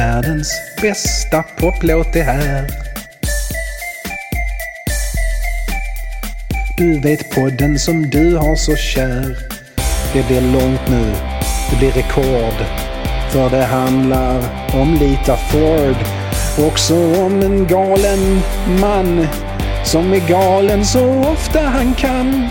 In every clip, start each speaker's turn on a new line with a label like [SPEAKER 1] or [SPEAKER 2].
[SPEAKER 1] Världens bästa poplåt är här. Du vet podden som du har så kär. Det blir långt nu, det blir rekord. För det handlar om Lita Ford. Också om en galen man som är galen så ofta han kan.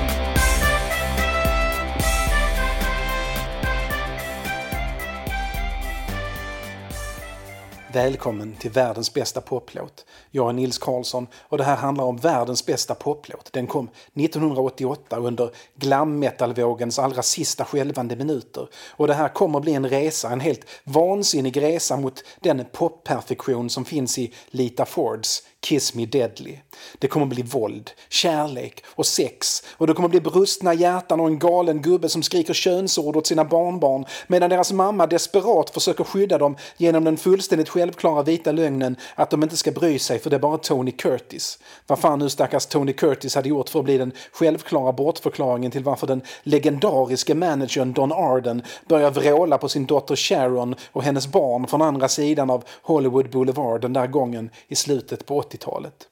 [SPEAKER 1] Välkommen till världens bästa poplåt. Jag är Nils Karlsson och det här handlar om världens bästa poplåt. Den kom 1988 under glam metal-vågens allra sista skälvande minuter. Och det här kommer bli en resa, en helt vansinnig resa mot den popperfektion som finns i Lita Fords Kiss Me Deadly. Det kommer bli våld, kärlek och sex och det kommer bli brustna hjärtan och en galen gubbe som skriker könsord åt sina barnbarn medan deras mamma desperat försöker skydda dem genom den fullständigt självklara vita lögnen att de inte ska bry sig för det är bara Tony Curtis. Vad fan nu stackars Tony Curtis hade gjort för att bli den självklara bortförklaringen till varför den legendariske managern Don Arden börjar vråla på sin dotter Sharon och hennes barn från andra sidan av Hollywood Boulevard den där gången i slutet på 80 80-talet.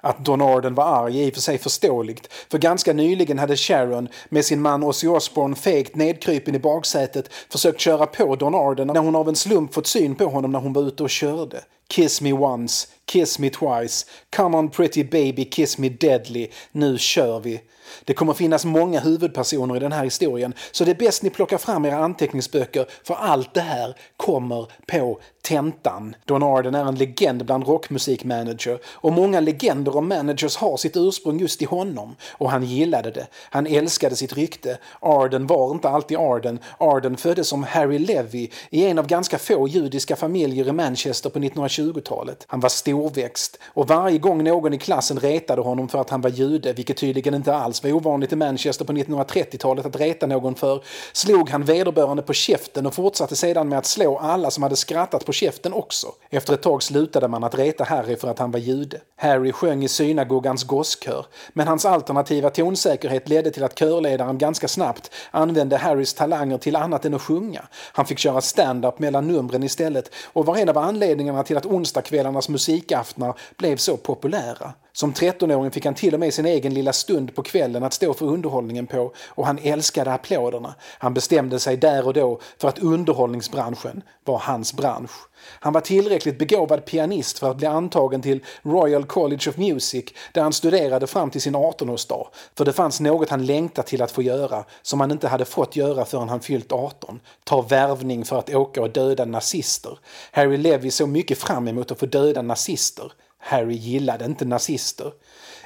[SPEAKER 1] Att Don Arden var arg är i och för sig förståeligt, för ganska nyligen hade Sharon med sin man Ozzy Osbourne fegt nedkrypen i baksätet försökt köra på Don Arden när hon av en slump fått syn på honom när hon var ute och körde. Kiss me once, kiss me twice, come on pretty baby, kiss me deadly, nu kör vi. Det kommer finnas många huvudpersoner i den här historien så det är bäst ni plockar fram era anteckningsböcker för allt det här kommer på tentan. Don Arden är en legend bland rockmusikmanager och många legender och managers har sitt ursprung just i honom. Och han gillade det. Han älskade sitt rykte. Arden var inte alltid Arden. Arden föddes som Harry Levy i en av ganska få judiska familjer i Manchester på 1920-talet. Han var storväxt och varje gång någon i klassen retade honom för att han var jude, vilket tydligen inte alls var ovanligt i Manchester på 1930-talet att reta någon för, slog han vederbörande på käften och fortsatte sedan med att slå alla som hade skrattat på käften också. Efter ett tag slutade man att reta Harry för att han var jude. Harry sjöng i synagogans gosskör, men hans alternativa tonsäkerhet ledde till att körledaren ganska snabbt använde Harrys talanger till annat än att sjunga. Han fick köra stand-up mellan numren istället och var en av anledningarna till att onsdagskvällarnas musikaftnar blev så populära. Som 13-åring fick han till och med sin egen lilla stund på kvällen att stå för underhållningen på och han älskade applåderna. Han bestämde sig där och då för att underhållningsbranschen var hans bransch. Han var tillräckligt begåvad pianist för att bli antagen till Royal College of Music där han studerade fram till sin 18-årsdag. För det fanns något han längtade till att få göra som han inte hade fått göra förrän han fyllt 18. Ta värvning för att åka och döda nazister. Harry Levy såg mycket fram emot att få döda nazister. Harry gillade inte nazister.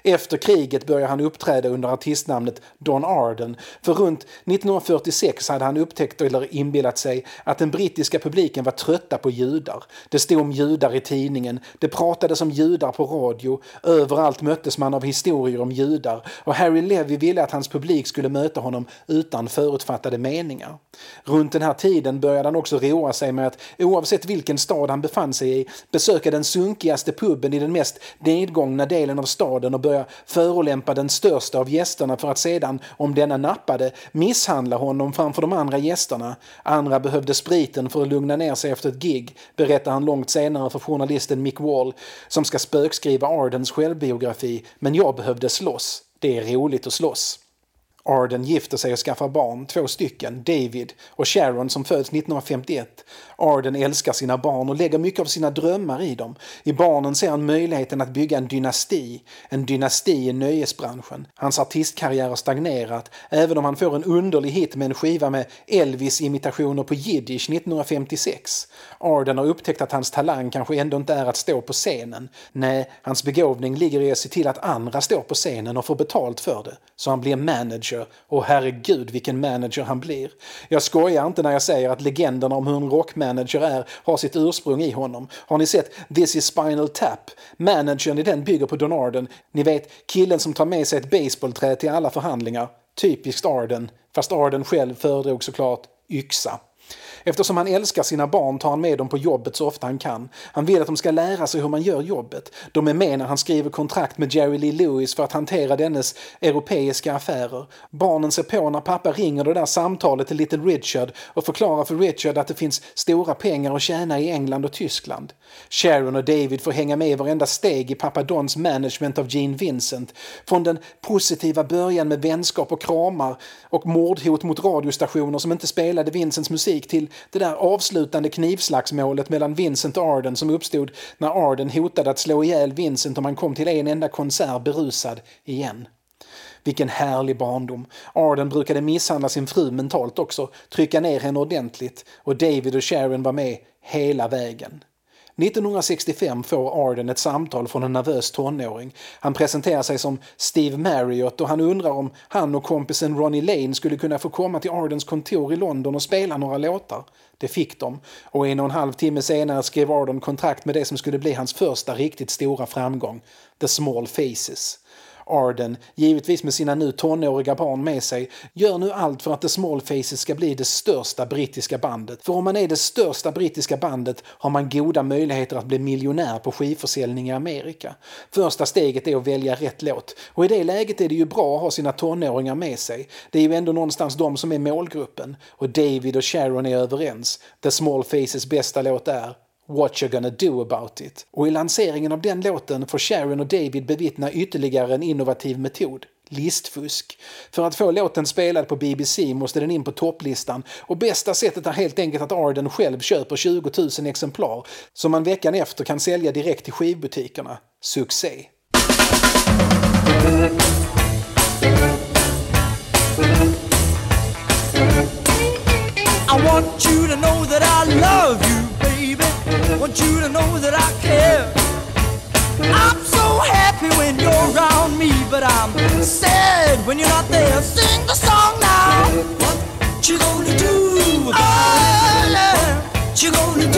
[SPEAKER 1] Efter kriget började han uppträda under artistnamnet Don Arden. För runt 1946 hade han upptäckt eller inbillat sig att den brittiska publiken var trötta på judar. Det stod om judar i tidningen, det pratades om judar på radio, överallt möttes man av historier om judar och Harry Levy ville att hans publik skulle möta honom utan förutfattade meningar. Runt den här tiden började han också roa sig med att oavsett vilken stad han befann sig i besöka den sunkigaste puben i den mest nedgångna delen av staden och börja förolämpa den största av gästerna för att sedan, om denna nappade, misshandla honom framför de andra gästerna. Andra behövde spriten för att lugna ner sig efter ett gig, berättar han långt senare för journalisten Mick Wall, som ska spökskriva Ardens självbiografi, men jag behövde slåss. Det är roligt att slåss. Arden gifter sig och skaffar barn, två stycken, David och Sharon som föds 1951. Arden älskar sina barn och lägger mycket av sina drömmar i dem. I barnen ser han möjligheten att bygga en dynasti, en dynasti i nöjesbranschen. Hans artistkarriär har stagnerat, även om han får en underlig hit med en skiva med Elvis-imitationer på jiddisch 1956. Arden har upptäckt att hans talang kanske ändå inte är att stå på scenen. Nej, hans begåvning ligger i att se till att andra står på scenen och får betalt för det. Så han blir manager, och herregud vilken manager han blir. Jag skojar inte när jag säger att legenderna om hur en rockmanager är har sitt ursprung i honom. Har ni sett This is Spinal Tap? Managern i den bygger på Don Arden. Ni vet, killen som tar med sig ett baseballträ till alla förhandlingar. Typiskt Arden, fast Arden själv föredrog såklart yxa. Eftersom han älskar sina barn tar han med dem på jobbet så ofta han kan. Han vill att de ska lära sig hur man gör jobbet. De är med när han skriver kontrakt med Jerry Lee Lewis för att hantera dennes europeiska affärer. Barnen ser på när pappa ringer det där samtalet till Little Richard och förklarar för Richard att det finns stora pengar att tjäna i England och Tyskland. Sharon och David får hänga med i varenda steg i pappa Dons management av Gene Vincent. Från den positiva början med vänskap och kramar och mordhot mot radiostationer som inte spelade Vincents musik till det där avslutande knivslagsmålet mellan Vincent och Arden som uppstod när Arden hotade att slå ihjäl Vincent om han kom till en enda konsert berusad igen. Vilken härlig barndom. Arden brukade misshandla sin fru mentalt också, trycka ner henne ordentligt och David och Sharon var med hela vägen. 1965 får Arden ett samtal från en nervös tonåring. Han presenterar sig som Steve Marriott och han undrar om han och kompisen Ronnie Lane skulle kunna få komma till Ardens kontor i London och spela några låtar. Det fick de och en och en halv timme senare skrev Arden kontrakt med det som skulle bli hans första riktigt stora framgång, The Small Faces. Arden, givetvis med sina nu tonåriga barn med sig, gör nu allt för att The Small Faces ska bli det största brittiska bandet. För om man är det största brittiska bandet har man goda möjligheter att bli miljonär på skivförsäljning i Amerika. Första steget är att välja rätt låt och i det läget är det ju bra att ha sina tonåringar med sig. Det är ju ändå någonstans de som är målgruppen och David och Sharon är överens. The Small Faces bästa låt är What you're gonna do about it. Och i lanseringen av den låten får Sharon och David bevittna ytterligare en innovativ metod. Listfusk. För att få låten spelad på BBC måste den in på topplistan och bästa sättet är helt enkelt att Arden själv köper 20 000 exemplar som man veckan efter kan sälja direkt till skivbutikerna. Succé! I want you to know that I love you Want you to know that I care. I'm so happy when you're around me, but I'm sad when you're not there. Sing the song now. What you gonna do? Oh, yeah. What you gonna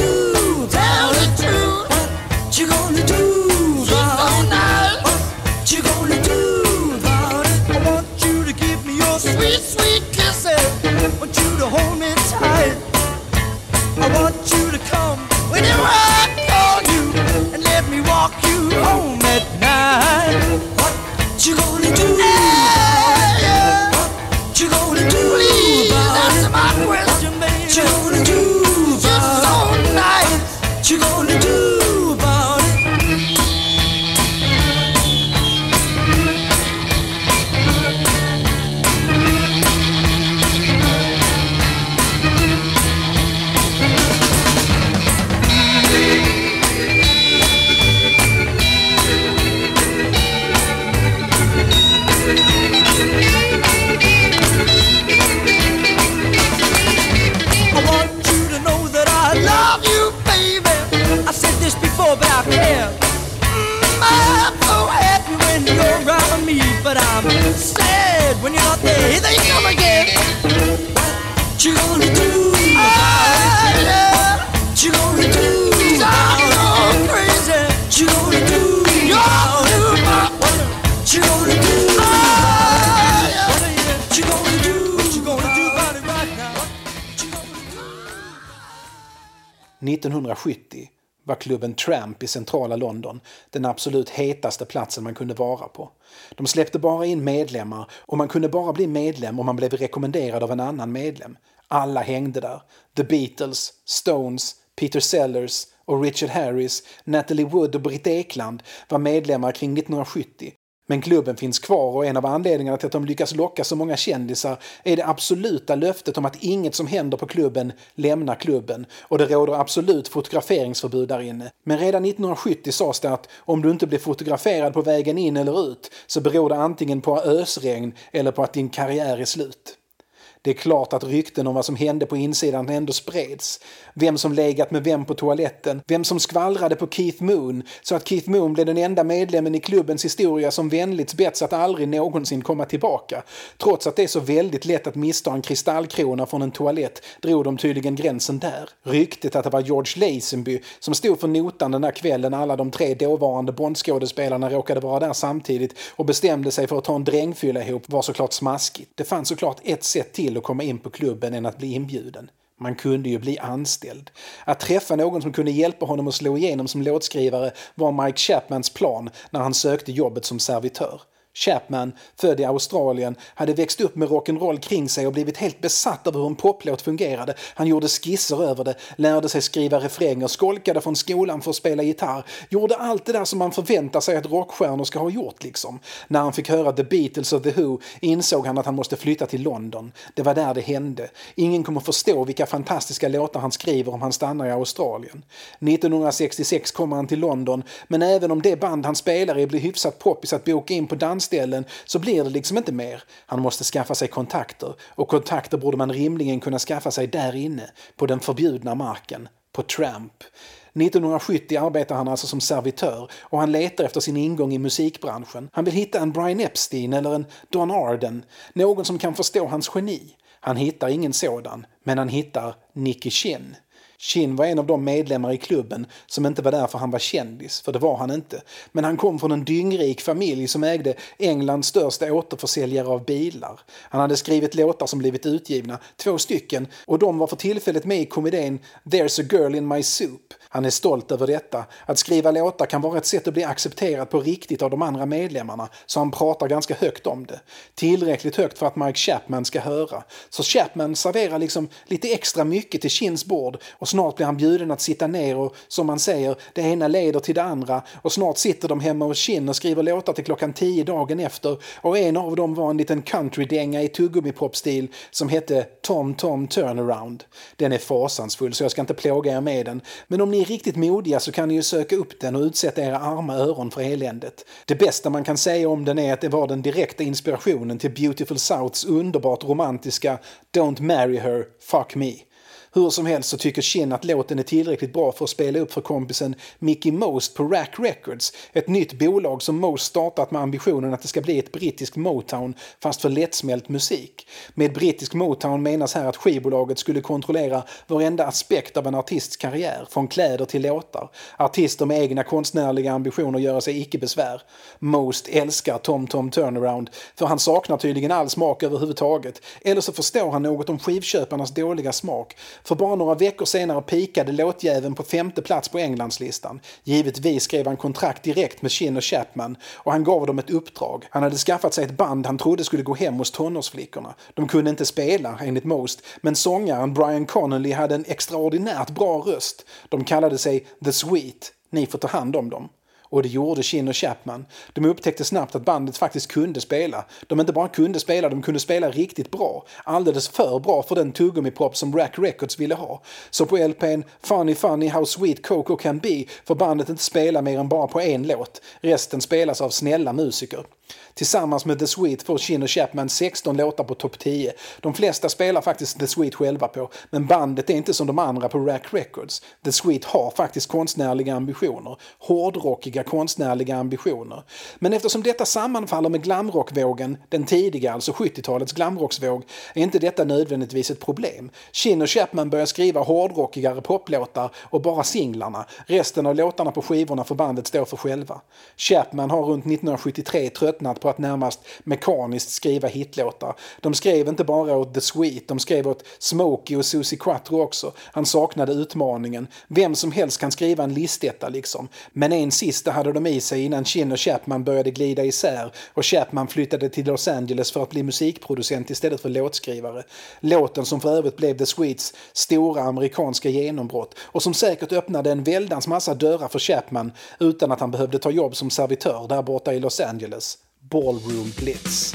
[SPEAKER 1] nattklubben Tramp i centrala London den absolut hetaste platsen man kunde vara på. De släppte bara in medlemmar och man kunde bara bli medlem om man blev rekommenderad av en annan medlem. Alla hängde där. The Beatles, Stones, Peter Sellers och Richard Harris, Natalie Wood och Britt Ekland var medlemmar kring 1970 men klubben finns kvar och en av anledningarna till att de lyckas locka så många kändisar är det absoluta löftet om att inget som händer på klubben lämnar klubben och det råder absolut fotograferingsförbud där inne. Men redan 1970 sades det att om du inte blir fotograferad på vägen in eller ut så beror det antingen på ösregn eller på att din karriär är slut. Det är klart att rykten om vad som hände på insidan ändå spreds. Vem som legat med vem på toaletten, vem som skvallrade på Keith Moon så att Keith Moon blev den enda medlemmen i klubbens historia som vänligt betts att aldrig någonsin komma tillbaka. Trots att det är så väldigt lätt att missta en kristallkrona från en toalett drog de tydligen gränsen där. Ryktet att det var George Lazenby som stod för notan den där kvällen alla de tre dåvarande Bondskådespelarna råkade vara där samtidigt och bestämde sig för att ta en drängfylla ihop var såklart smaskigt. Det fanns såklart ett sätt till till att komma in på klubben än att bli inbjuden. Man kunde ju bli anställd. Att träffa någon som kunde hjälpa honom att slå igenom som låtskrivare var Mike Chapmans plan när han sökte jobbet som servitör. Chapman, född i Australien, hade växt upp med rock'n'roll kring sig och blivit helt besatt av hur en poplåt fungerade. Han gjorde skisser över det, lärde sig skriva refränger, skolkade från skolan för att spela gitarr. Gjorde allt det där som man förväntar sig att rockstjärnor ska ha gjort liksom. När han fick höra The Beatles och The Who insåg han att han måste flytta till London. Det var där det hände. Ingen kommer förstå vilka fantastiska låtar han skriver om han stannar i Australien. 1966 kommer han till London, men även om det band han spelar i blir hyfsat poppis att boka in på dans landställen så blir det liksom inte mer. Han måste skaffa sig kontakter och kontakter borde man rimligen kunna skaffa sig där inne, på den förbjudna marken, på Tramp. 1970 arbetar han alltså som servitör och han letar efter sin ingång i musikbranschen. Han vill hitta en Brian Epstein eller en Don Arden, någon som kan förstå hans geni. Han hittar ingen sådan, men han hittar Nicky Chin. Chin var en av de medlemmar i klubben som inte var där för han var kändis, för det var han inte. Men han kom från en dyngrik familj som ägde Englands största återförsäljare av bilar. Han hade skrivit låtar som blivit utgivna, två stycken, och de var för tillfället med i komedin “There's a girl in my soup”. Han är stolt över detta. Att skriva låtar kan vara ett sätt att bli accepterad på riktigt av de andra medlemmarna, så han pratar ganska högt om det. Tillräckligt högt för att Mike Chapman ska höra. Så Chapman serverar liksom lite extra mycket till Chins bord och snart blir han bjuden att sitta ner och som man säger, det ena leder till det andra och snart sitter de hemma hos Chin och skriver låtar till klockan tio dagen efter och en av dem var en liten countrydänga i tuggummi-popstil som hette Tom Tom Turnaround. Den är fasansfull så jag ska inte plåga er med den, men om ni är riktigt modiga så kan ni ju söka upp den och utsätta era arma öron för eländet. Det bästa man kan säga om den är att det var den direkta inspirationen till Beautiful Souths underbart romantiska Don't marry her, fuck me. Hur som helst så tycker Chin att låten är tillräckligt bra för att spela upp för kompisen Mickey Most på Rack Records, ett nytt bolag som Most startat med ambitionen att det ska bli ett brittiskt Motown fast för lättsmält musik. Med brittisk Motown menas här att skivbolaget skulle kontrollera varenda aspekt av en artists karriär, från kläder till låtar. Artister med egna konstnärliga ambitioner göra sig icke besvär. Most älskar Tom Tom Turnaround, för han saknar tydligen all smak överhuvudtaget. Eller så förstår han något om skivköparnas dåliga smak. För bara några veckor senare pikade låtjäveln på femte plats på Englandslistan. Givetvis skrev han kontrakt direkt med Chin och Chapman och han gav dem ett uppdrag. Han hade skaffat sig ett band han trodde skulle gå hem hos tonårsflickorna. De kunde inte spela, enligt Most, men sångaren Brian Connolly hade en extraordinärt bra röst. De kallade sig The Sweet. Ni får ta hand om dem. Och det gjorde Chin och Chapman. De upptäckte snabbt att bandet faktiskt kunde spela. De inte bara kunde spela, de kunde spela riktigt bra. Alldeles för bra för den tuggummi-pop som Rack Records ville ha. Så på LPn Funny Funny How Sweet Coco Can Be får bandet inte spela mer än bara på en låt. Resten spelas av snälla musiker. Tillsammans med The Sweet får Chin och Chapman 16 låtar på topp 10. De flesta spelar faktiskt The Sweet själva på, men bandet är inte som de andra på Rack Records. The Sweet har faktiskt konstnärliga ambitioner. Hårdrockiga konstnärliga ambitioner. Men eftersom detta sammanfaller med glamrockvågen, den tidiga, alltså 70-talets glamrocksvåg, är inte detta nödvändigtvis ett problem. Chin och Chapman börjar skriva hårdrockigare poplåtar och bara singlarna. Resten av låtarna på skivorna får bandet stå för själva. Chapman har runt 1973 tröttnat på att närmast mekaniskt skriva hitlåtar. De skrev inte bara åt The Sweet, de skrev åt Smokey och Susie Quattro också. Han saknade utmaningen. Vem som helst kan skriva en listetta liksom. Men en sista hade de i sig innan Chin och Chapman började glida isär och Chapman flyttade till Los Angeles för att bli musikproducent istället för låtskrivare. Låten som för övrigt blev The Sweets stora amerikanska genombrott och som säkert öppnade en väldans massa dörrar för Chapman utan att han behövde ta jobb som servitör där borta i Los Angeles. Ballroom Blitz.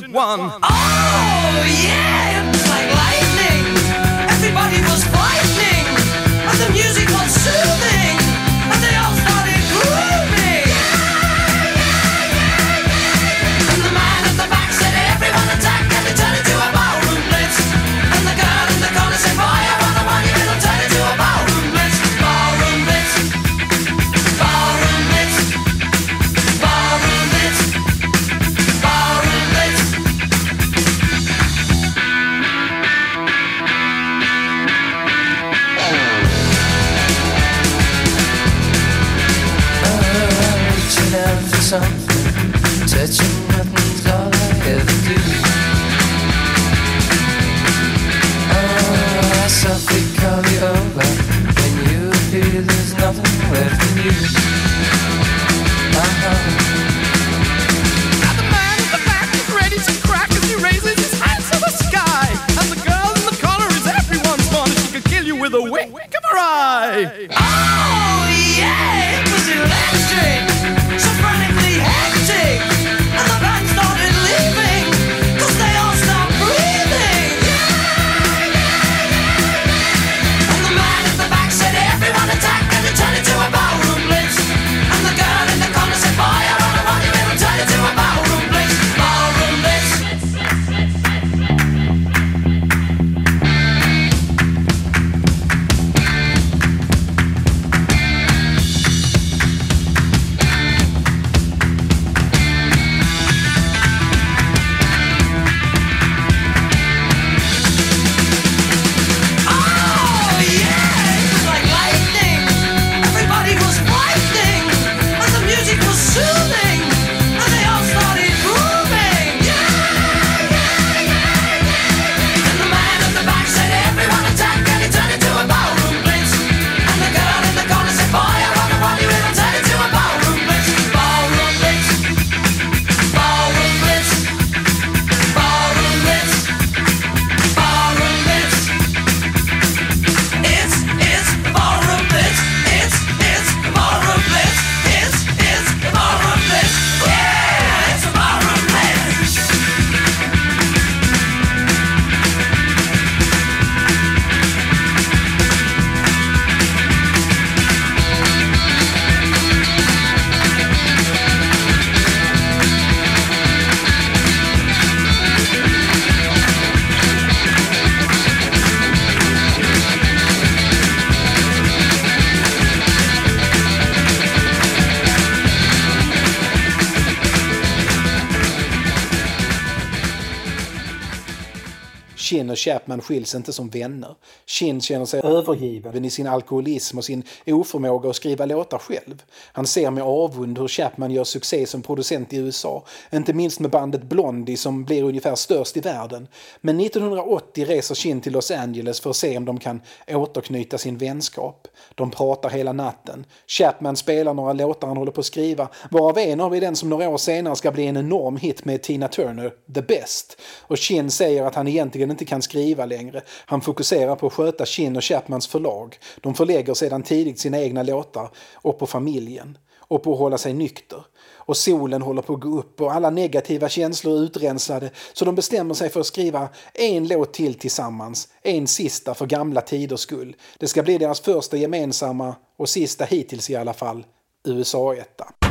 [SPEAKER 2] fortunate one. With a wink. Of her eye.
[SPEAKER 3] Oh, yeah, it was electric,
[SPEAKER 1] Shin och Chapman skiljs inte som vänner. Shin känner sig övergiven i sin alkoholism och sin oförmåga att skriva låtar själv. Han ser med avund hur Chapman gör succé som producent i USA, inte minst med bandet Blondie som blir ungefär störst i världen. Men 1980 reser Shin till Los Angeles för att se om de kan återknyta sin vänskap. De pratar hela natten. Chapman spelar några låtar han håller på att skriva, varav en av är den som några år senare ska bli en enorm hit med Tina Turner, The Best. Och Chin säger att han egentligen inte kan skriva längre. Han fokuserar på att sköta Chin och Chapmans förlag. De förlägger sedan tidigt sina egna låtar och på familjen. Och på att hålla sig nykter. Och solen håller på att gå upp och alla negativa känslor är utrensade så de bestämmer sig för att skriva en låt till tillsammans. En sista för gamla tiders skull. Det ska bli deras första gemensamma och sista hittills i alla fall USA-etta.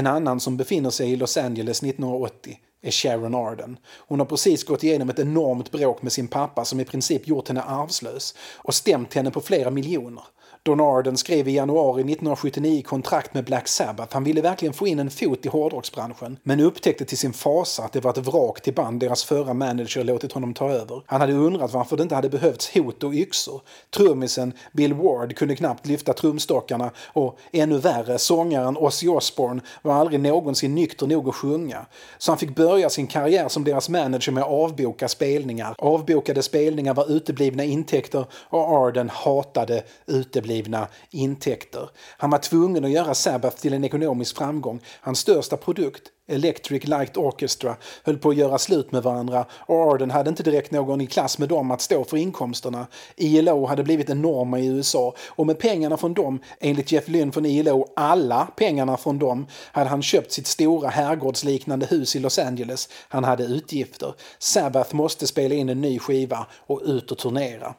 [SPEAKER 1] En annan som befinner sig i Los Angeles 1980 är Sharon Arden. Hon har precis gått igenom ett enormt bråk med sin pappa som i princip gjort henne arvslös och stämt henne på flera miljoner. Don Arden skrev i januari 1979 kontrakt med Black Sabbath. Han ville verkligen få in en fot i hårdrocksbranschen men upptäckte till sin fasa att det var ett vrak till band deras förra manager låtit honom ta över. Han hade undrat varför det inte hade behövts hot och yxor. Trummisen Bill Ward kunde knappt lyfta trumstockarna och ännu värre, sångaren Ozzy Osbourne var aldrig någonsin nykter nog att sjunga. Så han fick börja sin karriär som deras manager med att avboka spelningar. Avbokade spelningar var uteblivna intäkter och Arden hatade uteblivna intäkter. Han var tvungen att göra Sabbath till en ekonomisk framgång. Hans största produkt, Electric Light Orchestra, höll på att göra slut med varandra och Arden hade inte direkt någon i klass med dem att stå för inkomsterna. ILO hade blivit enorma i USA och med pengarna från dem, enligt Jeff Lynne från ILO, alla pengarna från dem, hade han köpt sitt stora herrgårdsliknande hus i Los Angeles. Han hade utgifter. Sabbath måste spela in en ny skiva och ut och turnera.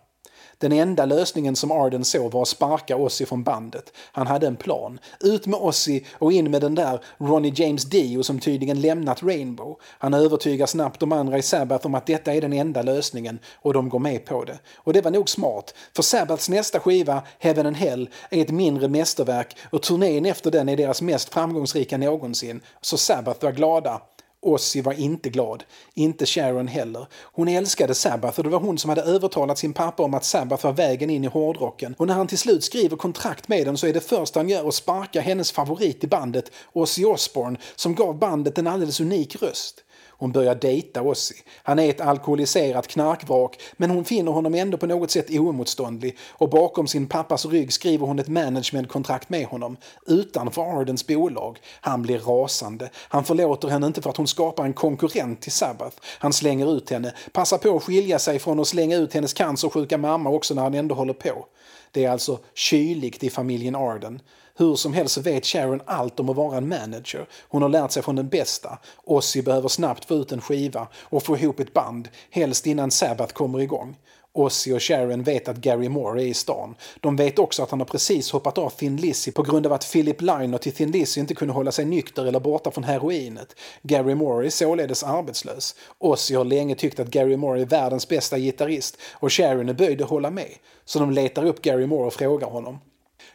[SPEAKER 1] Den enda lösningen som Arden såg var att sparka Ozzy från bandet. Han hade en plan. Ut med Ozzy och in med den där Ronnie James Dio som tydligen lämnat Rainbow. Han övertygar snabbt de andra i Sabbath om att detta är den enda lösningen och de går med på det. Och det var nog smart, för Sabbaths nästa skiva, Heaven and Hell, är ett mindre mästerverk och turnén efter den är deras mest framgångsrika någonsin. Så Sabbath var glada. Ozzy var inte glad. Inte Sharon heller. Hon älskade Sabbath och det var hon som hade övertalat sin pappa om att Sabbath var vägen in i hårdrocken. Och när han till slut skriver kontrakt med dem så är det första han gör att sparka hennes favorit i bandet, Ozzy Osbourne, som gav bandet en alldeles unik röst. Hon börjar dejta Ozzy. Han är ett alkoholiserat knarkvrak men hon finner honom ändå på något sätt oemotståndlig och bakom sin pappas rygg skriver hon ett managementkontrakt med honom utanför Ardens bolag. Han blir rasande. Han förlåter henne inte för att hon skapar en konkurrent till Sabbath. Han slänger ut henne, passar på att skilja sig från att slänga ut hennes cancersjuka mamma också när han ändå håller på. Det är alltså kyligt i familjen Arden. Hur som helst så vet Sharon allt om att vara en manager. Hon har lärt sig från den bästa. Ozzy behöver snabbt få ut en skiva och få ihop ett band, helst innan Sabbath kommer igång. Ozzy och Sharon vet att Gary Moore är i stan. De vet också att han har precis hoppat av Thin Lizzy på grund av att Philip Liner till Thin Lizzy inte kunde hålla sig nykter eller borta från heroinet. Gary Moore är således arbetslös. Ozzy har länge tyckt att Gary Moore är världens bästa gitarrist och Sharon är böjd att hålla med. Så de letar upp Gary Moore och frågar honom.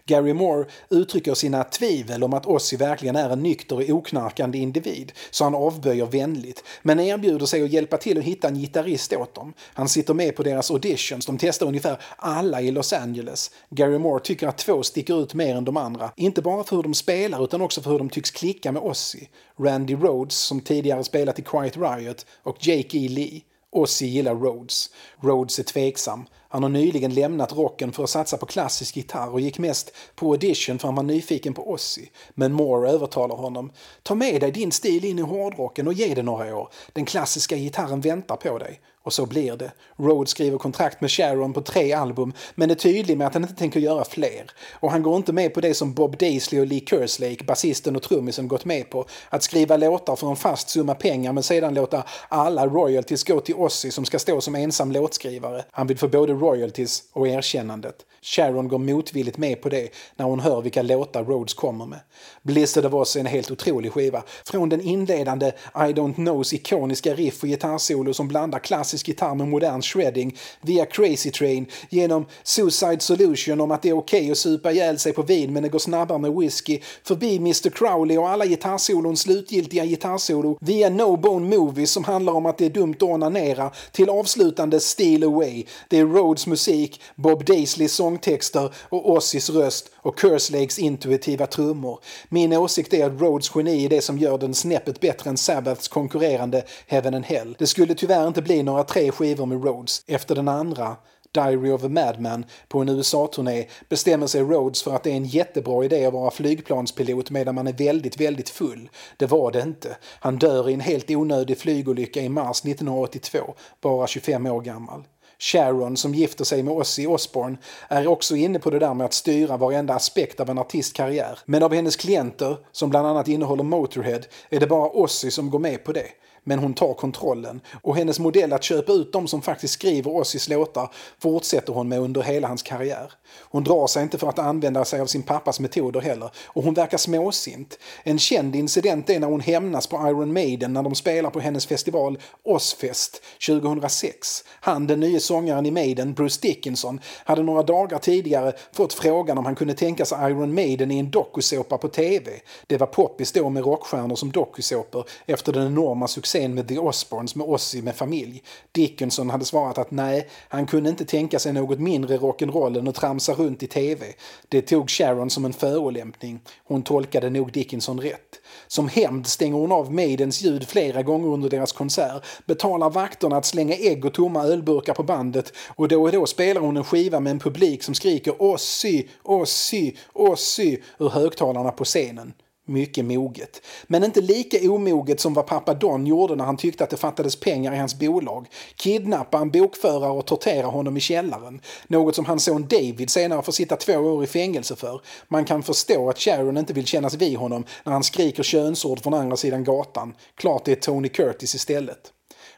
[SPEAKER 1] Gary Moore uttrycker sina tvivel om att Ozzy verkligen är en nykter och oknarkande individ, så han avböjer vänligt, men erbjuder sig att hjälpa till att hitta en gitarrist åt dem. Han sitter med på deras auditions, de testar ungefär alla i Los Angeles. Gary Moore tycker att två sticker ut mer än de andra, inte bara för hur de spelar utan också för hur de tycks klicka med Ozzy. Randy Rhodes, som tidigare spelat i Quiet Riot, och Jake E. Lee. Ozzy gillar Rhodes. Rhodes är tveksam. Han har nyligen lämnat rocken för att satsa på klassisk gitarr och gick mest på audition för han var nyfiken på Ozzy. Men Moore övertalar honom. Ta med dig din stil in i hårdrocken och ge det några år. Den klassiska gitarren väntar på dig. Och så blir det. Rhodes skriver kontrakt med Sharon på tre album men är tydlig med att han inte tänker göra fler. Och han går inte med på det som Bob Daisley och Lee Kerslake, basisten och trummisen, gått med på. Att skriva låtar för en fast summa pengar men sedan låta alla royalties gå till Ozzy som ska stå som ensam låtskrivare. Han vill få både royalties och erkännandet. Sharon går motvilligt med på det när hon hör vilka låtar Rhodes kommer med. Blizzard of Oz är en helt otrolig skiva. Från den inledande I Don't Knows ikoniska riff och gitarrsolo som blandar klassisk gitarr med modern shredding via Crazy Train genom Suicide Solution om att det är okej okay att supa ihjäl sig på vin men det går snabbare med whisky förbi Mr Crowley och alla gitarrsolons slutgiltiga gitarrsolo via No Bone Movies som handlar om att det är dumt att onanera till avslutande Steal Away. Det är Rhodes musik, Bob Daisleys sångtexter och Ozzys röst och Kerslakes intuitiva trummor. Min åsikt är att Rhodes geni är det som gör den snäppet bättre än Sabbaths konkurrerande Heaven and Hell. Det skulle tyvärr inte bli några tre skivor med Rhodes. Efter den andra, Diary of a Madman, på en USA-turné bestämmer sig Rhodes för att det är en jättebra idé att vara flygplanspilot medan man är väldigt, väldigt full. Det var det inte. Han dör i en helt onödig flygolycka i mars 1982, bara 25 år gammal. Sharon, som gifter sig med Ozzy Osbourne, är också inne på det där med att styra varenda aspekt av en artistkarriär. Men av hennes klienter, som bland annat innehåller Motorhead, är det bara Ozzy som går med på det men hon tar kontrollen. Och hennes modell att köpa ut de som faktiskt skriver Ozzys låtar fortsätter hon med under hela hans karriär. Hon drar sig inte för att använda sig av sin pappas metoder heller och hon verkar småsint. En känd incident är när hon hämnas på Iron Maiden när de spelar på hennes festival Ozzfest 2006. Han, den nya sångaren i Maiden, Bruce Dickinson, hade några dagar tidigare fått frågan om han kunde tänka sig Iron Maiden i en dokusåpa på TV. Det var poppis då med rockstjärnor som dokusåpor efter den enorma succén med The Osbournes med Ozzy med familj. Dickinson hade svarat att nej, han kunde inte tänka sig något mindre rock'n'roll än att tramsa runt i TV. Det tog Sharon som en förolämpning. Hon tolkade nog Dickinson rätt. Som hämnd stänger hon av Maidens ljud flera gånger under deras konsert, betalar vakterna att slänga ägg och tomma ölburkar på bandet och då och då spelar hon en skiva med en publik som skriker Ozzy, Ozzy, Ozzy ur högtalarna på scenen. Mycket moget. Men inte lika omoget som vad pappa Don gjorde när han tyckte att det fattades pengar i hans bolag. Kidnappa en bokförare och tortera honom i källaren. Något som hans son David senare får sitta två år i fängelse för. Man kan förstå att Sharon inte vill kännas vid honom när han skriker könsord från andra sidan gatan. Klart det är Tony Curtis istället.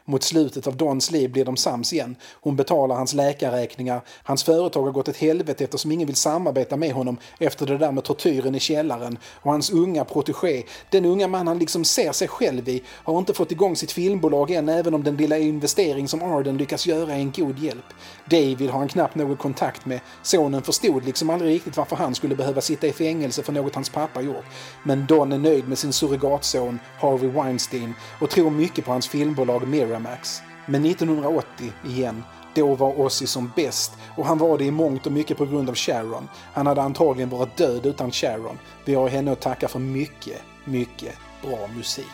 [SPEAKER 1] Mot slutet av Dons liv blir de sams igen. Hon betalar hans läkarräkningar. Hans företag har gått ett helvete eftersom ingen vill samarbeta med honom efter det där med tortyren i källaren. Och hans unga protegé, den unga man han liksom ser sig själv i, har inte fått igång sitt filmbolag än även om den lilla investering som Arden lyckas göra är en god hjälp. David har han knappt någon kontakt med. Sonen förstod liksom aldrig riktigt varför han skulle behöva sitta i fängelse för något hans pappa gjort. Men Don är nöjd med sin surrogatson Harvey Weinstein och tror mycket på hans filmbolag Miramax. Men 1980 igen, då var Ozzy som bäst och han var det i mångt och mycket på grund av Sharon. Han hade antagligen varit död utan Sharon. Vi har henne att tacka för mycket, mycket bra musik.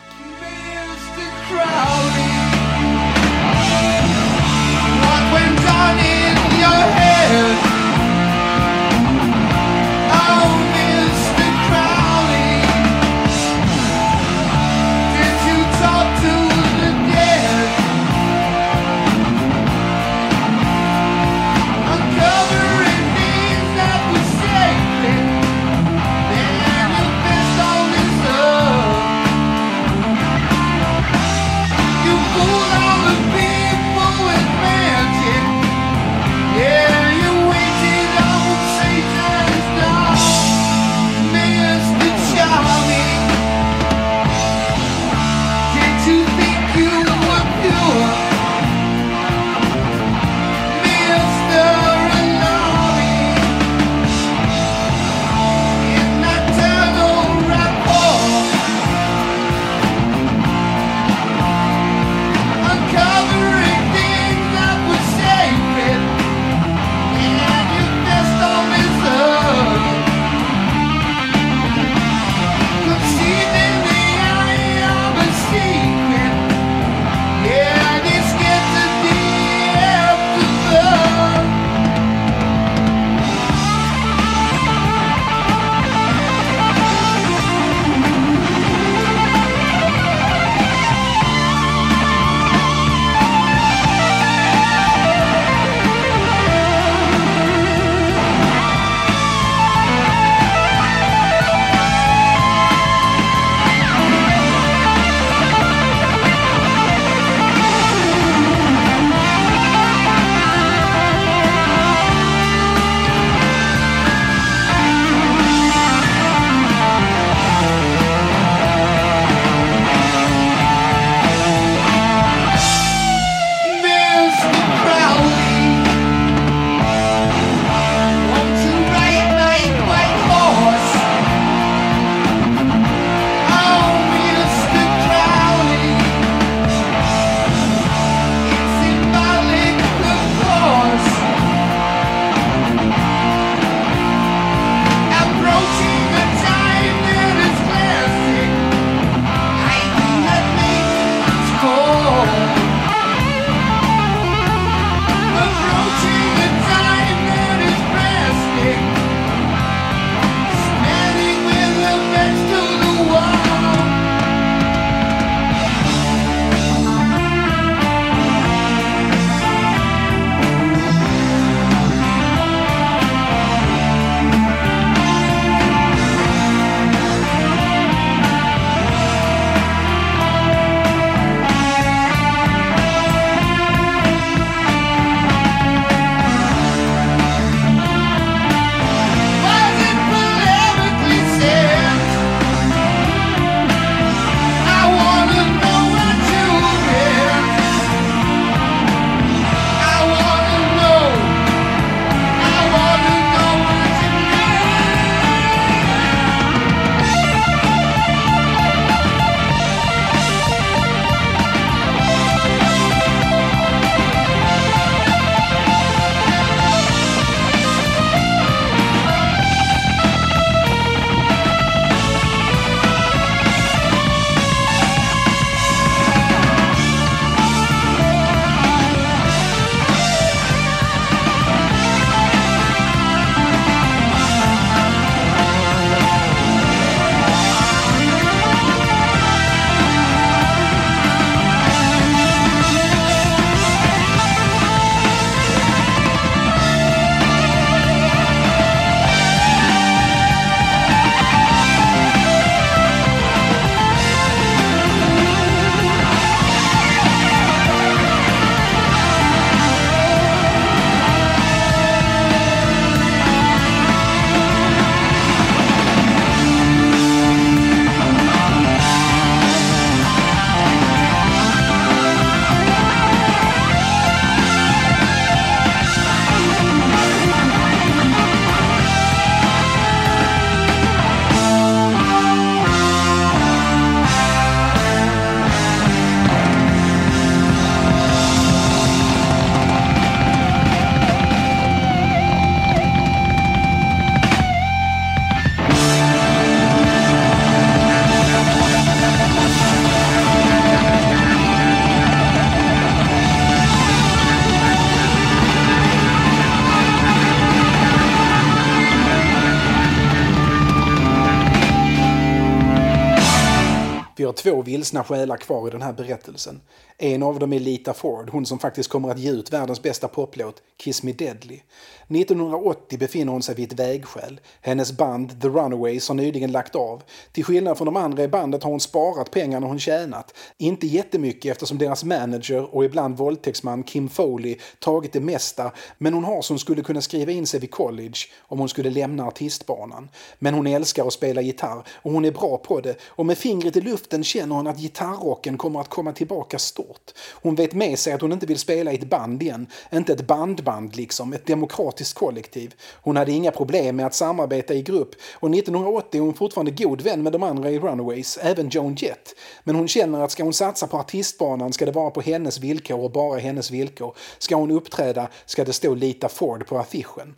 [SPEAKER 1] Två vilsna själar kvar i den här berättelsen. En av dem är Lita Ford, hon som faktiskt kommer att ge ut världens bästa poplåt, Kiss Me Deadly. 1980 befinner hon sig vid ett vägskäl. Hennes band The Runaways har nyligen lagt av. Till skillnad från de andra i bandet har hon sparat pengarna hon tjänat. Inte jättemycket eftersom deras manager och ibland våldtäktsman Kim Foley tagit det mesta, men hon har som skulle kunna skriva in sig vid college om hon skulle lämna artistbanan. Men hon älskar att spela gitarr och hon är bra på det och med fingret i luften känner hon att gitarrrocken kommer att komma tillbaka stort. Hon vet med sig att hon inte vill spela i ett band igen, inte ett bandband liksom, ett demokratiskt kollektiv. Hon hade inga problem med att samarbeta i grupp och 1980 är hon fortfarande god vän med de andra i Runaways, även Joan Jett. Men hon känner att ska hon satsa på artistbanan ska det vara på hennes villkor och bara hennes villkor. Ska hon uppträda ska det stå Lita Ford på affischen.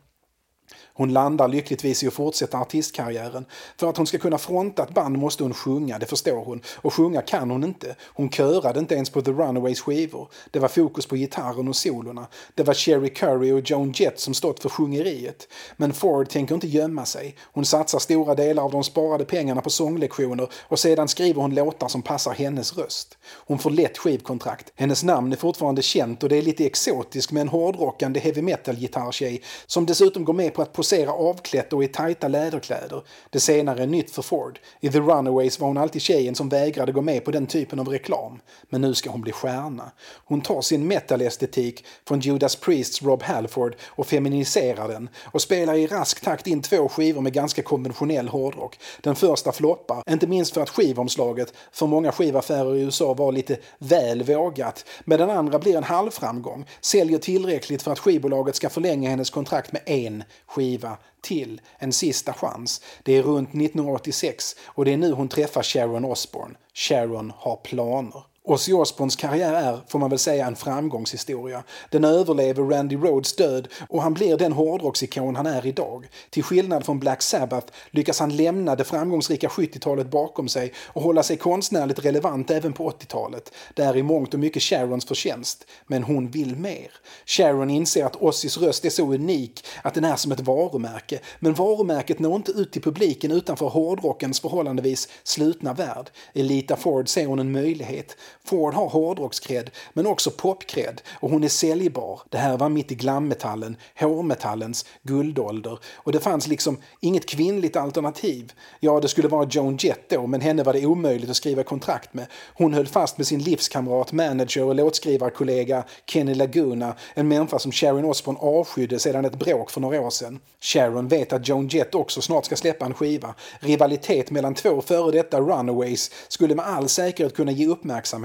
[SPEAKER 1] Hon landar lyckligtvis i att fortsätta artistkarriären. För att hon ska kunna fronta ett band måste hon sjunga, det förstår hon. Och sjunga kan hon inte. Hon körade inte ens på The Runaways skivor. Det var fokus på gitarren och solorna. Det var Sherry Curry och Joan Jett som stått för sjungeriet. Men Ford tänker inte gömma sig. Hon satsar stora delar av de sparade pengarna på sånglektioner och sedan skriver hon låtar som passar hennes röst. Hon får lätt skivkontrakt. Hennes namn är fortfarande känt och det är lite exotiskt med en hårdrockande heavy metal-gitarrtjej som dessutom går med på att posera avklätt och i tajta läderkläder. Det senare är nytt för Ford. I The Runaways var hon alltid tjejen som vägrade gå med på den typen av reklam. Men nu ska hon bli stjärna. Hon tar sin metal-estetik från Judas Priests Rob Halford och feminiserar den och spelar i rask takt in två skivor med ganska konventionell hårdrock. Den första floppar, inte minst för att skivomslaget för många skivaffärer i USA var lite väl vågat. Men den andra blir en halvframgång, säljer tillräckligt för att skivbolaget ska förlänga hennes kontrakt med en skiva till. En sista chans. Det är runt 1986 och det är nu hon träffar Sharon Osbourne. Sharon har planer. Ozzy Osbournes karriär är, får man väl säga, en framgångshistoria. Den överlever Randy Rhodes död och han blir den hårdrocksikon han är idag. Till skillnad från Black Sabbath lyckas han lämna det framgångsrika 70-talet bakom sig och hålla sig konstnärligt relevant även på 80-talet. Det är i mångt och mycket Sharons förtjänst. Men hon vill mer. Sharon inser att Ozzys röst är så unik att den är som ett varumärke. Men varumärket når inte ut till publiken utanför hårdrockens förhållandevis slutna värld. Elita Ford ser hon en möjlighet. Ford har hårdrockskred, men också popkred och hon är säljbar. Det här var mitt i glammetallen, hårmetallens guldålder. Och det fanns liksom inget kvinnligt alternativ. Ja, det skulle vara Joan Jett då, men henne var det omöjligt att skriva kontrakt med. Hon höll fast med sin livskamrat, manager och låtskrivarkollega Kenny Laguna, en människa som Sharon Osbourne avskydde sedan ett bråk för några år sedan. Sharon vet att Joan Jett också snart ska släppa en skiva. Rivalitet mellan två före detta Runaways skulle med all säkerhet kunna ge uppmärksamhet.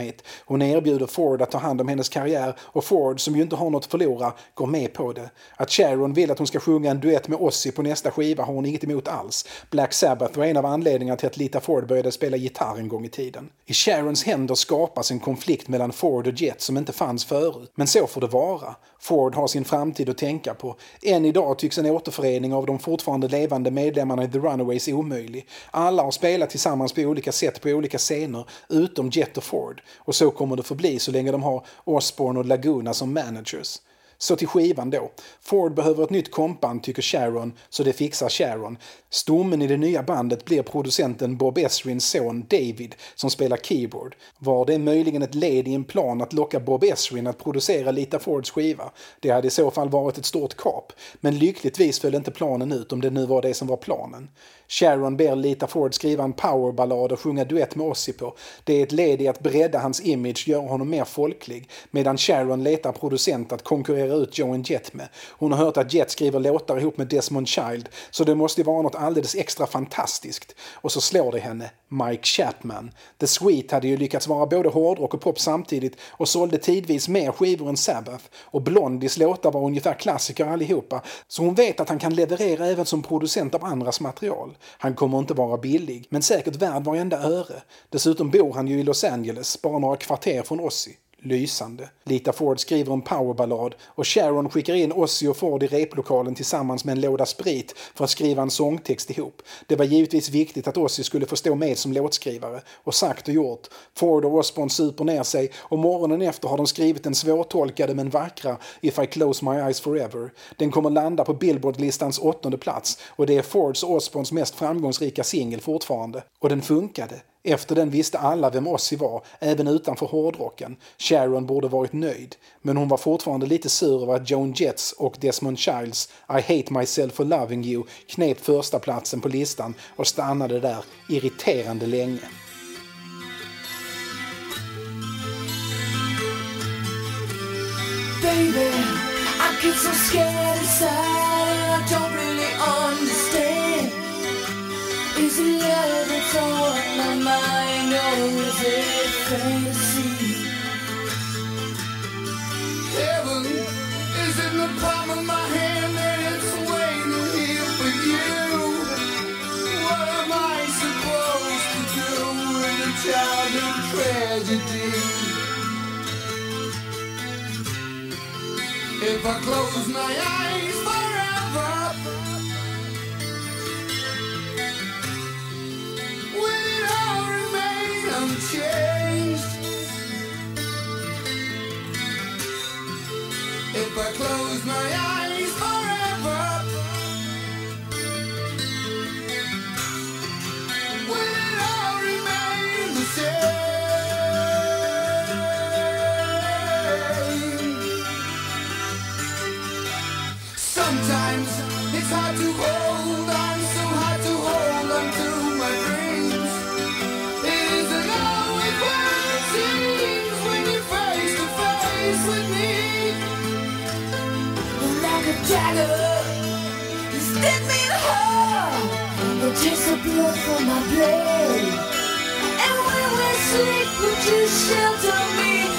[SPEAKER 1] Hon erbjuder Ford att ta hand om hennes karriär och Ford, som ju inte har något att förlora, går med på det. Att Sharon vill att hon ska sjunga en duett med Ozzy på nästa skiva har hon inget emot alls. Black Sabbath var en av anledningarna till att Lita Ford började spela gitarr en gång i tiden. I Sharons händer skapas en konflikt mellan Ford och Jet som inte fanns förut. Men så får det vara. Ford har sin framtid att tänka på. Än idag tycks en återförening av de fortfarande levande medlemmarna i The Runaways omöjlig. Alla har spelat tillsammans på olika sätt på olika scener, utom Jet och Ford. Och så kommer det förbli så länge de har Osborne och Laguna som managers. Så till skivan då. Ford behöver ett nytt kompband tycker Sharon, så det fixar Sharon. Stommen i det nya bandet blir producenten Bob Esrins son David som spelar keyboard. Var det möjligen ett led i en plan att locka Bob Esrin att producera Lita Fords skiva? Det hade i så fall varit ett stort kap. Men lyckligtvis föll inte planen ut om det nu var det som var planen. Sharon ber Lita Ford skriva en powerballad och sjunga duett med Ozzy på. Det är ett led i att bredda hans image, göra honom mer folklig. Medan Sharon letar producent att konkurrera ut Joan Jett med. Hon har hört att Jett skriver låtar ihop med Desmond Child, så det måste ju vara något alldeles extra fantastiskt. Och så slår det henne. Mike Chapman. The Sweet hade ju lyckats vara både hårdrock och pop samtidigt och sålde tidvis mer skivor än Sabbath. Och Blondies låtar var ungefär klassiker allihopa, så hon vet att han kan leverera även som producent av andras material. Han kommer inte vara billig, men säkert värd varenda öre. Dessutom bor han ju i Los Angeles, bara några kvarter från Ozzy lysande. Lita Ford skriver en powerballad och Sharon skickar in Ozzy och Ford i replokalen tillsammans med en låda sprit för att skriva en sångtext ihop. Det var givetvis viktigt att Ozzy skulle få stå med som låtskrivare. Och sagt och gjort. Ford och Osbourne super ner sig och morgonen efter har de skrivit den svårtolkade men vackra If I close my eyes forever. Den kommer landa på Billboard-listans åttonde plats och det är Fords och Osbournes mest framgångsrika singel fortfarande. Och den funkade. Efter den visste alla vem Ozzy var, även utanför hårdrocken. Sharon borde varit nöjd, men hon var fortfarande lite sur över att Joan Jets och Desmond Childs I hate myself for loving you knep första platsen på listan och stannade där irriterande länge.
[SPEAKER 4] Baby, I get so scared inside and I don't really understand. That's on my mind or is it fantasy?
[SPEAKER 5] Heaven is in the palm of my hand and it's waiting here for you. What am I supposed to do in a childhood tragedy? If I close my eyes close my
[SPEAKER 4] dagger, you stab me in the heart. It takes the blood from my blade. And when we sleep, would you shelter me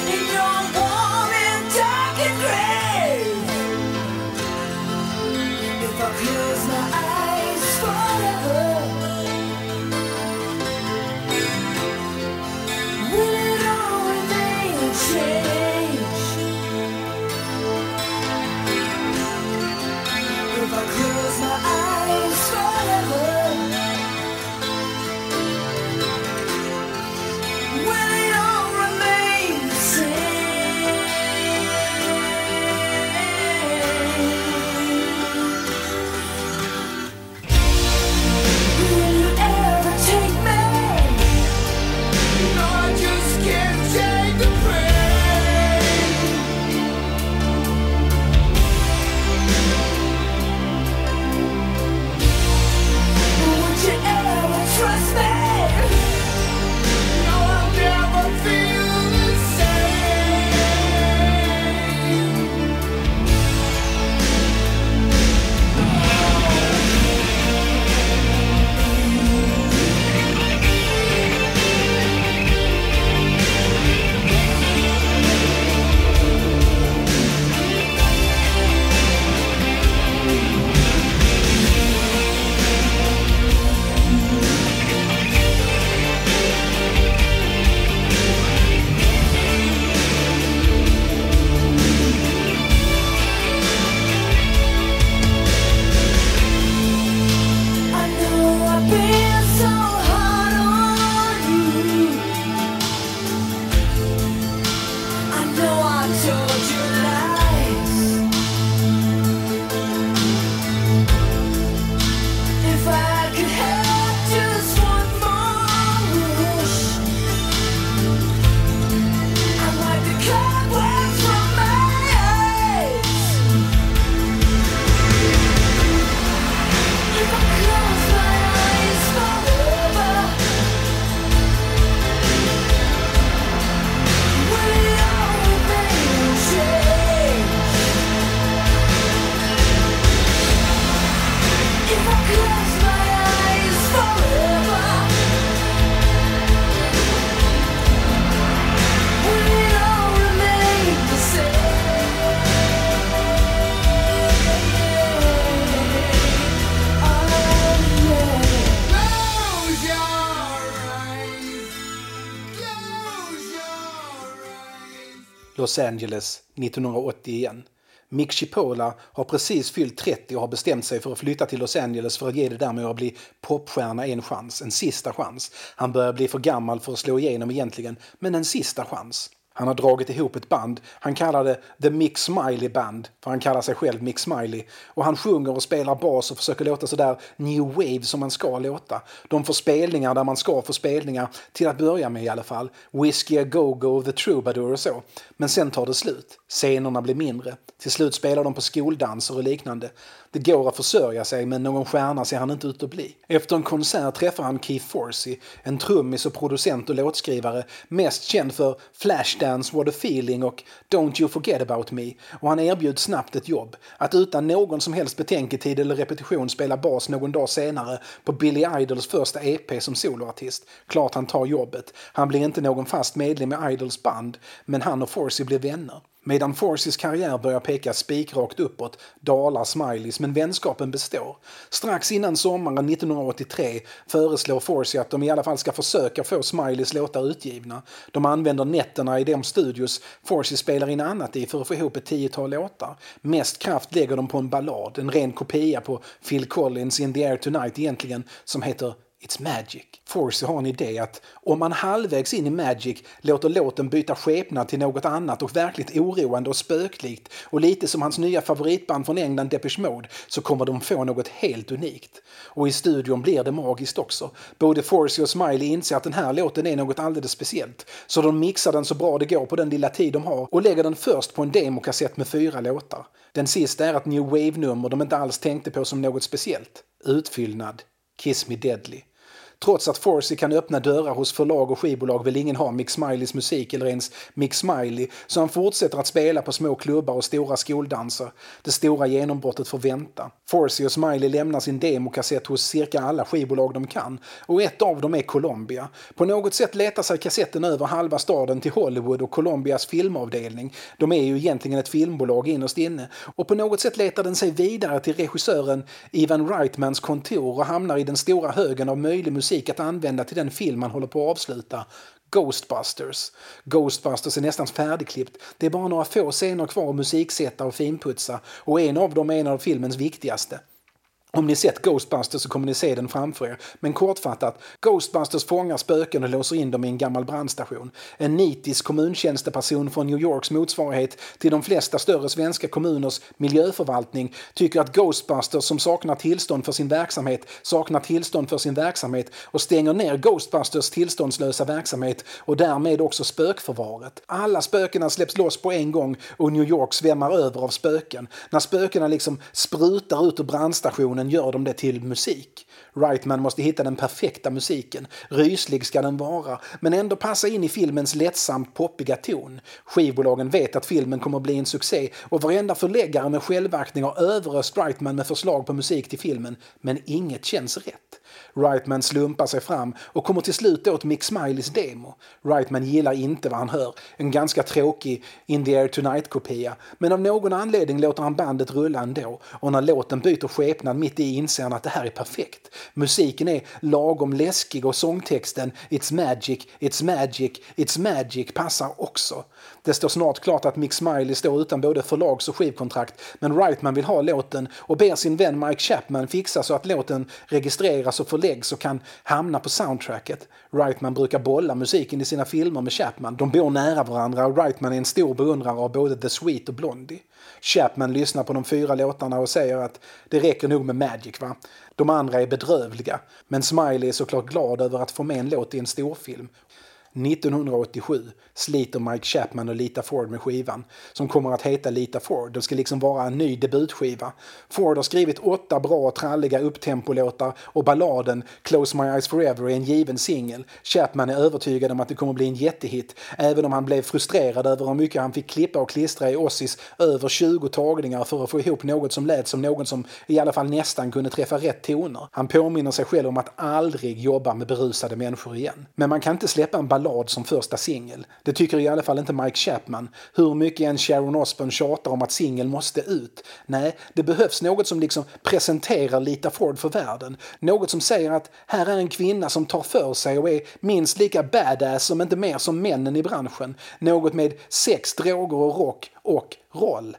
[SPEAKER 1] Los Angeles 1980 igen. Mick Chipola har precis fyllt 30 och har bestämt sig för att flytta till Los Angeles för att ge det där med att bli popstjärna en chans, en sista chans. Han börjar bli för gammal för att slå igenom egentligen, men en sista chans. Han har dragit ihop ett band. Han kallar det The Mick Smiley Band, för han kallar sig själv Mick Smiley. Och han sjunger och spelar bas och försöker låta sådär new wave som man ska låta. De får spelningar där man ska få spelningar, till att börja med i alla fall. Whiskey A Go-Go, The Troubadour och så. Men sen tar det slut. Scenerna blir mindre. Till slut spelar de på skoldanser och liknande. Det går att försörja sig men någon stjärna ser han inte ut att bli. Efter en konsert träffar han Keith Forsey, en trummis och producent och låtskrivare, mest känd för Flashdance, What a feeling och Don't you forget about me. Och han erbjuds snabbt ett jobb. Att utan någon som helst betänketid eller repetition spela bas någon dag senare på Billy Idols första EP som soloartist. Klart han tar jobbet. Han blir inte någon fast medlem i Idols band, men han och Forsey blir vänner. Medan Forseys karriär börjar peka spikrakt uppåt dalar Smileys, men vänskapen består. Strax innan sommaren 1983 föreslår Forsey att de i alla fall ska försöka få Smileys låtar utgivna. De använder nätterna i de studios Forsey spelar in annat i för att få ihop ett tiotal låtar. Mest kraft lägger de på en ballad, en ren kopia på Phil Collins In the air tonight egentligen, som heter It's Magic. Forsey har en idé att om man halvvägs in i Magic låter låten byta skepnad till något annat och verkligt oroande och spöklikt och lite som hans nya favoritband från England Depeche Mode så kommer de få något helt unikt. Och i studion blir det magiskt också. Både Forsey och Smiley inser att den här låten är något alldeles speciellt. Så de mixar den så bra det går på den lilla tid de har och lägger den först på en demokassett med fyra låtar. Den sista är ett new wave-nummer de inte alls tänkte på som något speciellt. Utfyllnad. Kiss Me Deadly. Trots att Forsey kan öppna dörrar hos förlag och skivbolag vill ingen ha Mick Smileys musik eller ens Mick Smiley, så han fortsätter att spela på små klubbar och stora skoldanser. Det stora genombrottet får vänta. Forsey och Smiley lämnar sin demokassett hos cirka alla skivbolag de kan, och ett av dem är Columbia. På något sätt letar sig kassetten över halva staden till Hollywood och Columbias filmavdelning. De är ju egentligen ett filmbolag innerst inne. Och på något sätt letar den sig vidare till regissören Ivan Reitmans kontor och hamnar i den stora högen av möjlig musik att använda till den film man håller på att avsluta. Ghostbusters. Ghostbusters är nästan färdigklippt. Det är bara några få scener kvar att musiksätta och finputsa och en av dem är en av filmens viktigaste. Om ni sett Ghostbusters så kommer ni se den framför er. Men kortfattat, Ghostbusters fångar spöken och låser in dem i en gammal brandstation. En nitisk kommuntjänsteperson från New Yorks motsvarighet till de flesta större svenska kommuners miljöförvaltning tycker att Ghostbusters som saknar tillstånd för sin verksamhet saknar tillstånd för sin verksamhet och stänger ner Ghostbusters tillståndslösa verksamhet och därmed också spökförvaret. Alla spökena släpps loss på en gång och New York svämmar över av spöken. När spökena liksom sprutar ut ur brandstationen gör de det till musik. Wrightman måste hitta den perfekta musiken. Ryslig ska den vara, men ändå passa in i filmens lättsamt poppiga ton. Skivbolagen vet att filmen kommer att bli en succé och varenda förläggare med självaktning har överöst Reitman med förslag på musik till filmen, men inget känns rätt. Reitman slumpar sig fram och kommer till slut åt Mick Smileys demo. Reitman gillar inte vad han hör, en ganska tråkig In the air tonight-kopia, men av någon anledning låter han bandet rulla ändå och när låten byter skepnad mitt i inser han att det här är perfekt. Musiken är lagom läskig och sångtexten It's magic, it's magic, it's magic passar också. Det står snart klart att Mick Smiley står utan både förlags och skivkontrakt men Wrightman vill ha låten och ber sin vän Mike Chapman fixa så att låten registreras och förläggs och kan hamna på soundtracket. Wrightman brukar bolla musiken i sina filmer med Chapman. De bor nära varandra och Wrightman är en stor beundrare av både The Sweet och Blondie. Chapman lyssnar på de fyra låtarna och säger att det räcker nog med Magic va. De andra är bedrövliga. Men Smiley är såklart glad över att få med en låt i en storfilm. 1987 sliter Mike Chapman och Lita Ford med skivan som kommer att heta Lita Ford. Det ska liksom vara en ny debutskiva. Ford har skrivit åtta bra tralliga upptempolåtar och balladen Close My Eyes Forever är en given singel. Chapman är övertygad om att det kommer bli en jättehit även om han blev frustrerad över hur mycket han fick klippa och klistra i Ossis över 20 tagningar för att få ihop något som lät som någon som i alla fall nästan kunde träffa rätt toner. Han påminner sig själv om att aldrig jobba med berusade människor igen. Men man kan inte släppa en ballad som första singel. Det tycker i alla fall inte Mike Chapman. Hur mycket än Sharon Osbourne tjatar om att singeln måste ut. Nej, det behövs något som liksom presenterar Lita Ford för världen. Något som säger att här är en kvinna som tar för sig och är minst lika badass om inte mer som männen i branschen. Något med sex, droger och rock och roll.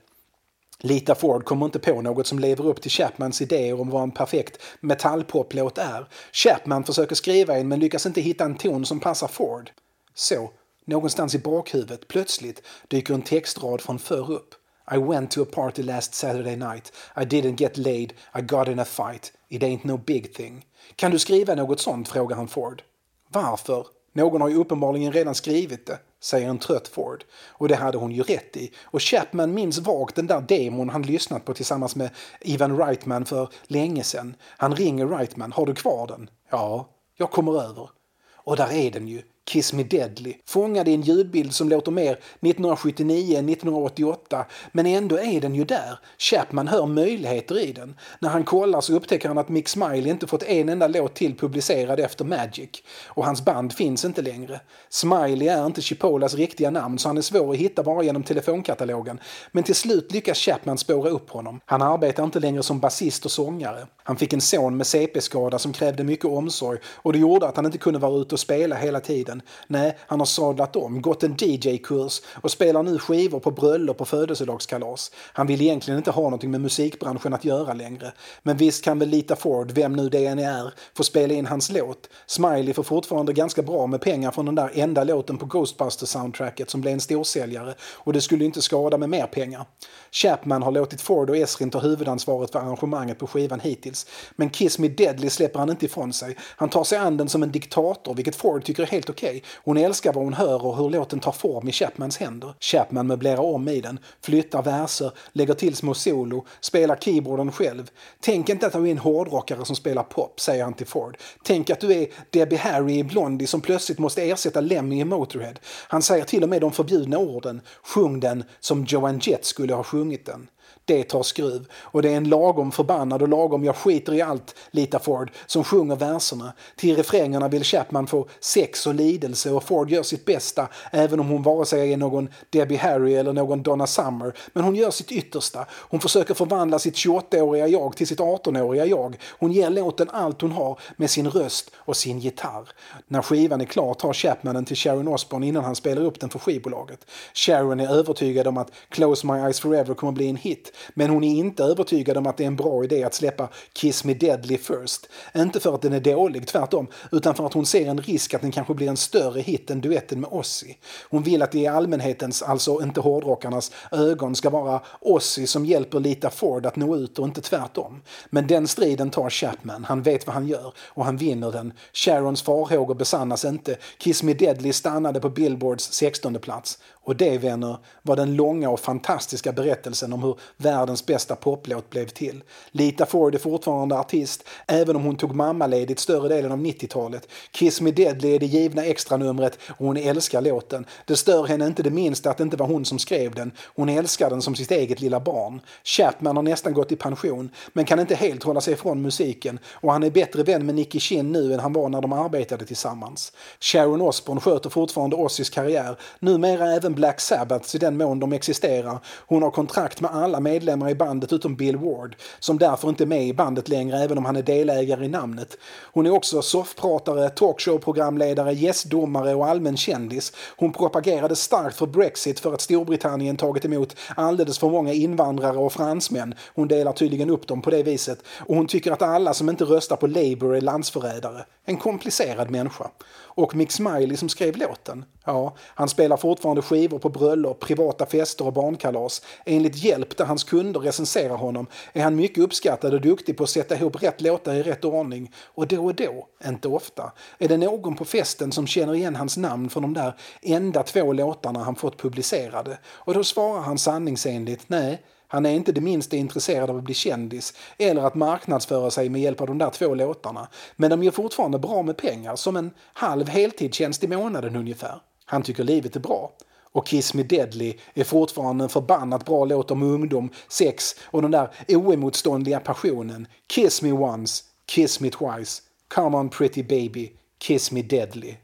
[SPEAKER 1] Lita Ford kommer inte på något som lever upp till Chapmans idéer om vad en perfekt metallpoplåt är. Chapman försöker skriva en men lyckas inte hitta en ton som passar Ford. Så Någonstans i bakhuvudet, plötsligt, dyker en textrad från förr upp. I went to a party last Saturday night. I didn't get laid. I got in a fight. It ain't no big thing. Kan du skriva något sånt? frågar han Ford. Varför? Någon har ju uppenbarligen redan skrivit det, säger en trött Ford. Och det hade hon ju rätt i. Och Chapman minns vagt den där demon han lyssnat på tillsammans med Ivan Reitman för länge sedan. Han ringer Reitman. Har du kvar den? Ja, jag kommer över. Och där är den ju. Kiss Me Deadly, fångad i en ljudbild som låter mer 1979 än 1988, men ändå är den ju där. Chapman hör möjligheter i den. När han kollar så upptäcker han att Mick Smiley inte fått en enda låt till publicerad efter Magic. Och hans band finns inte längre. Smiley är inte Chipolas riktiga namn så han är svår att hitta bara genom telefonkatalogen. Men till slut lyckas Chapman spåra upp honom. Han arbetar inte längre som basist och sångare. Han fick en son med CP-skada som krävde mycket omsorg och det gjorde att han inte kunde vara ute och spela hela tiden. Nej, han har sadlat om, gått en DJ-kurs och spelar nu skivor på bröllop och födelsedagskalas. Han vill egentligen inte ha någonting med musikbranschen att göra längre. Men visst kan väl Lita Ford, vem nu det än är, få spela in hans låt. Smiley får fortfarande ganska bra med pengar från den där enda låten på Ghostbusters-soundtracket som blev en storsäljare och det skulle inte skada med mer pengar. Chapman har låtit Ford och Esrin ta huvudansvaret för arrangemanget på skivan hittills. Men Kiss Me Deadly släpper han inte ifrån sig. Han tar sig an den som en diktator, vilket Ford tycker är helt okej. Hon älskar vad hon hör och hur låten tar form i Chapmans händer. Chapman möblerar om i den, flyttar verser, lägger till små solo, spelar keyboarden själv. Tänk inte att du är en hårdrockare som spelar pop, säger han till Ford. Tänk att du är Debbie Harry i Blondie som plötsligt måste ersätta Lemmy i Motorhead. Han säger till och med de förbjudna orden. Sjung den som Joan Jett skulle ha sjungit den. Det tar skruv. Och det är en lagom förbannad och lagom jag skiter i allt, Lita Ford, som sjunger verserna. Till refrängerna vill Chapman få sex och lidelse och Ford gör sitt bästa, även om hon vare sig är någon Debbie Harry eller någon Donna Summer. Men hon gör sitt yttersta. Hon försöker förvandla sitt 28-åriga jag till sitt 18-åriga jag. Hon ger låten allt hon har med sin röst och sin gitarr. När skivan är klar tar Chapman den till Sharon Osbourne innan han spelar upp den för skivbolaget. Sharon är övertygad om att Close My Eyes Forever kommer bli en hit, men hon är inte övertygad om att det är en bra idé att släppa Kiss Me Deadly first. Inte för att den är dålig, tvärtom, utan för att hon ser en risk att den kanske blir en större hit än duetten med Ozzy. Hon vill att det i allmänhetens, alltså inte hårdrockarnas, ögon ska vara Ozzy som hjälper Lita Ford att nå ut och inte tvärtom. Men den striden tar Chapman, han vet vad han gör och han vinner den. Sharons farhågor besannas inte. Kiss Me Deadly stannade på Billboards 16 plats. Och det, vänner, var den långa och fantastiska berättelsen om hur världens bästa poplåt blev till. Lita Ford är fortfarande artist, även om hon tog mammaledigt större delen av 90-talet. Kiss Me Deadly är det givna extranumret och hon älskar låten. Det stör henne inte det minsta att det inte var hon som skrev den. Hon älskar den som sitt eget lilla barn. Chapman har nästan gått i pension, men kan inte helt hålla sig ifrån musiken och han är bättre vän med Nicky Chin nu än han var när de arbetade tillsammans. Sharon Osbourne sköter fortfarande Ossies karriär, numera även Black Sabbath i den mån de existerar. Hon har kontrakt med alla medlemmar i bandet utom Bill Ward, som därför inte är med i bandet längre även om han är delägare i namnet. Hon är också soffpratare, talkshowprogramledare, gästdomare och allmän kändis. Hon propagerade starkt för Brexit för att Storbritannien tagit emot alldeles för många invandrare och fransmän. Hon delar tydligen upp dem på det viset. Och hon tycker att alla som inte röstar på Labour är landsförrädare. En komplicerad människa. Och Mick Smiley som skrev låten, ja, han spelar fortfarande skivor på bröllop, privata fester och barnkalas. Enligt Hjälp, där hans kunder recenserar honom, är han mycket uppskattad och duktig på att sätta ihop rätt låtar i rätt ordning. Och då och då, inte ofta, är det någon på festen som känner igen hans namn från de där enda två låtarna han fått publicerade. Och då svarar han sanningsenligt, nej, han är inte det minsta intresserad av att bli kändis eller att marknadsföra sig med hjälp av de där två låtarna. Men de gör fortfarande bra med pengar, som en halv heltidstjänst i månaden ungefär. Han tycker livet är bra. Och Kiss Me Deadly är fortfarande en förbannat bra låt om ungdom, sex och den där oemotståndliga passionen. Kiss me once, kiss me twice. Come on pretty baby, kiss me deadly.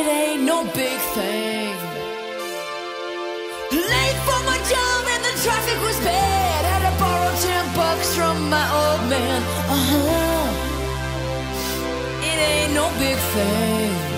[SPEAKER 4] It ain't no big thing. Late for my job and the traffic was bad. Had to borrow ten bucks from my old man. Uh huh. It ain't no big thing.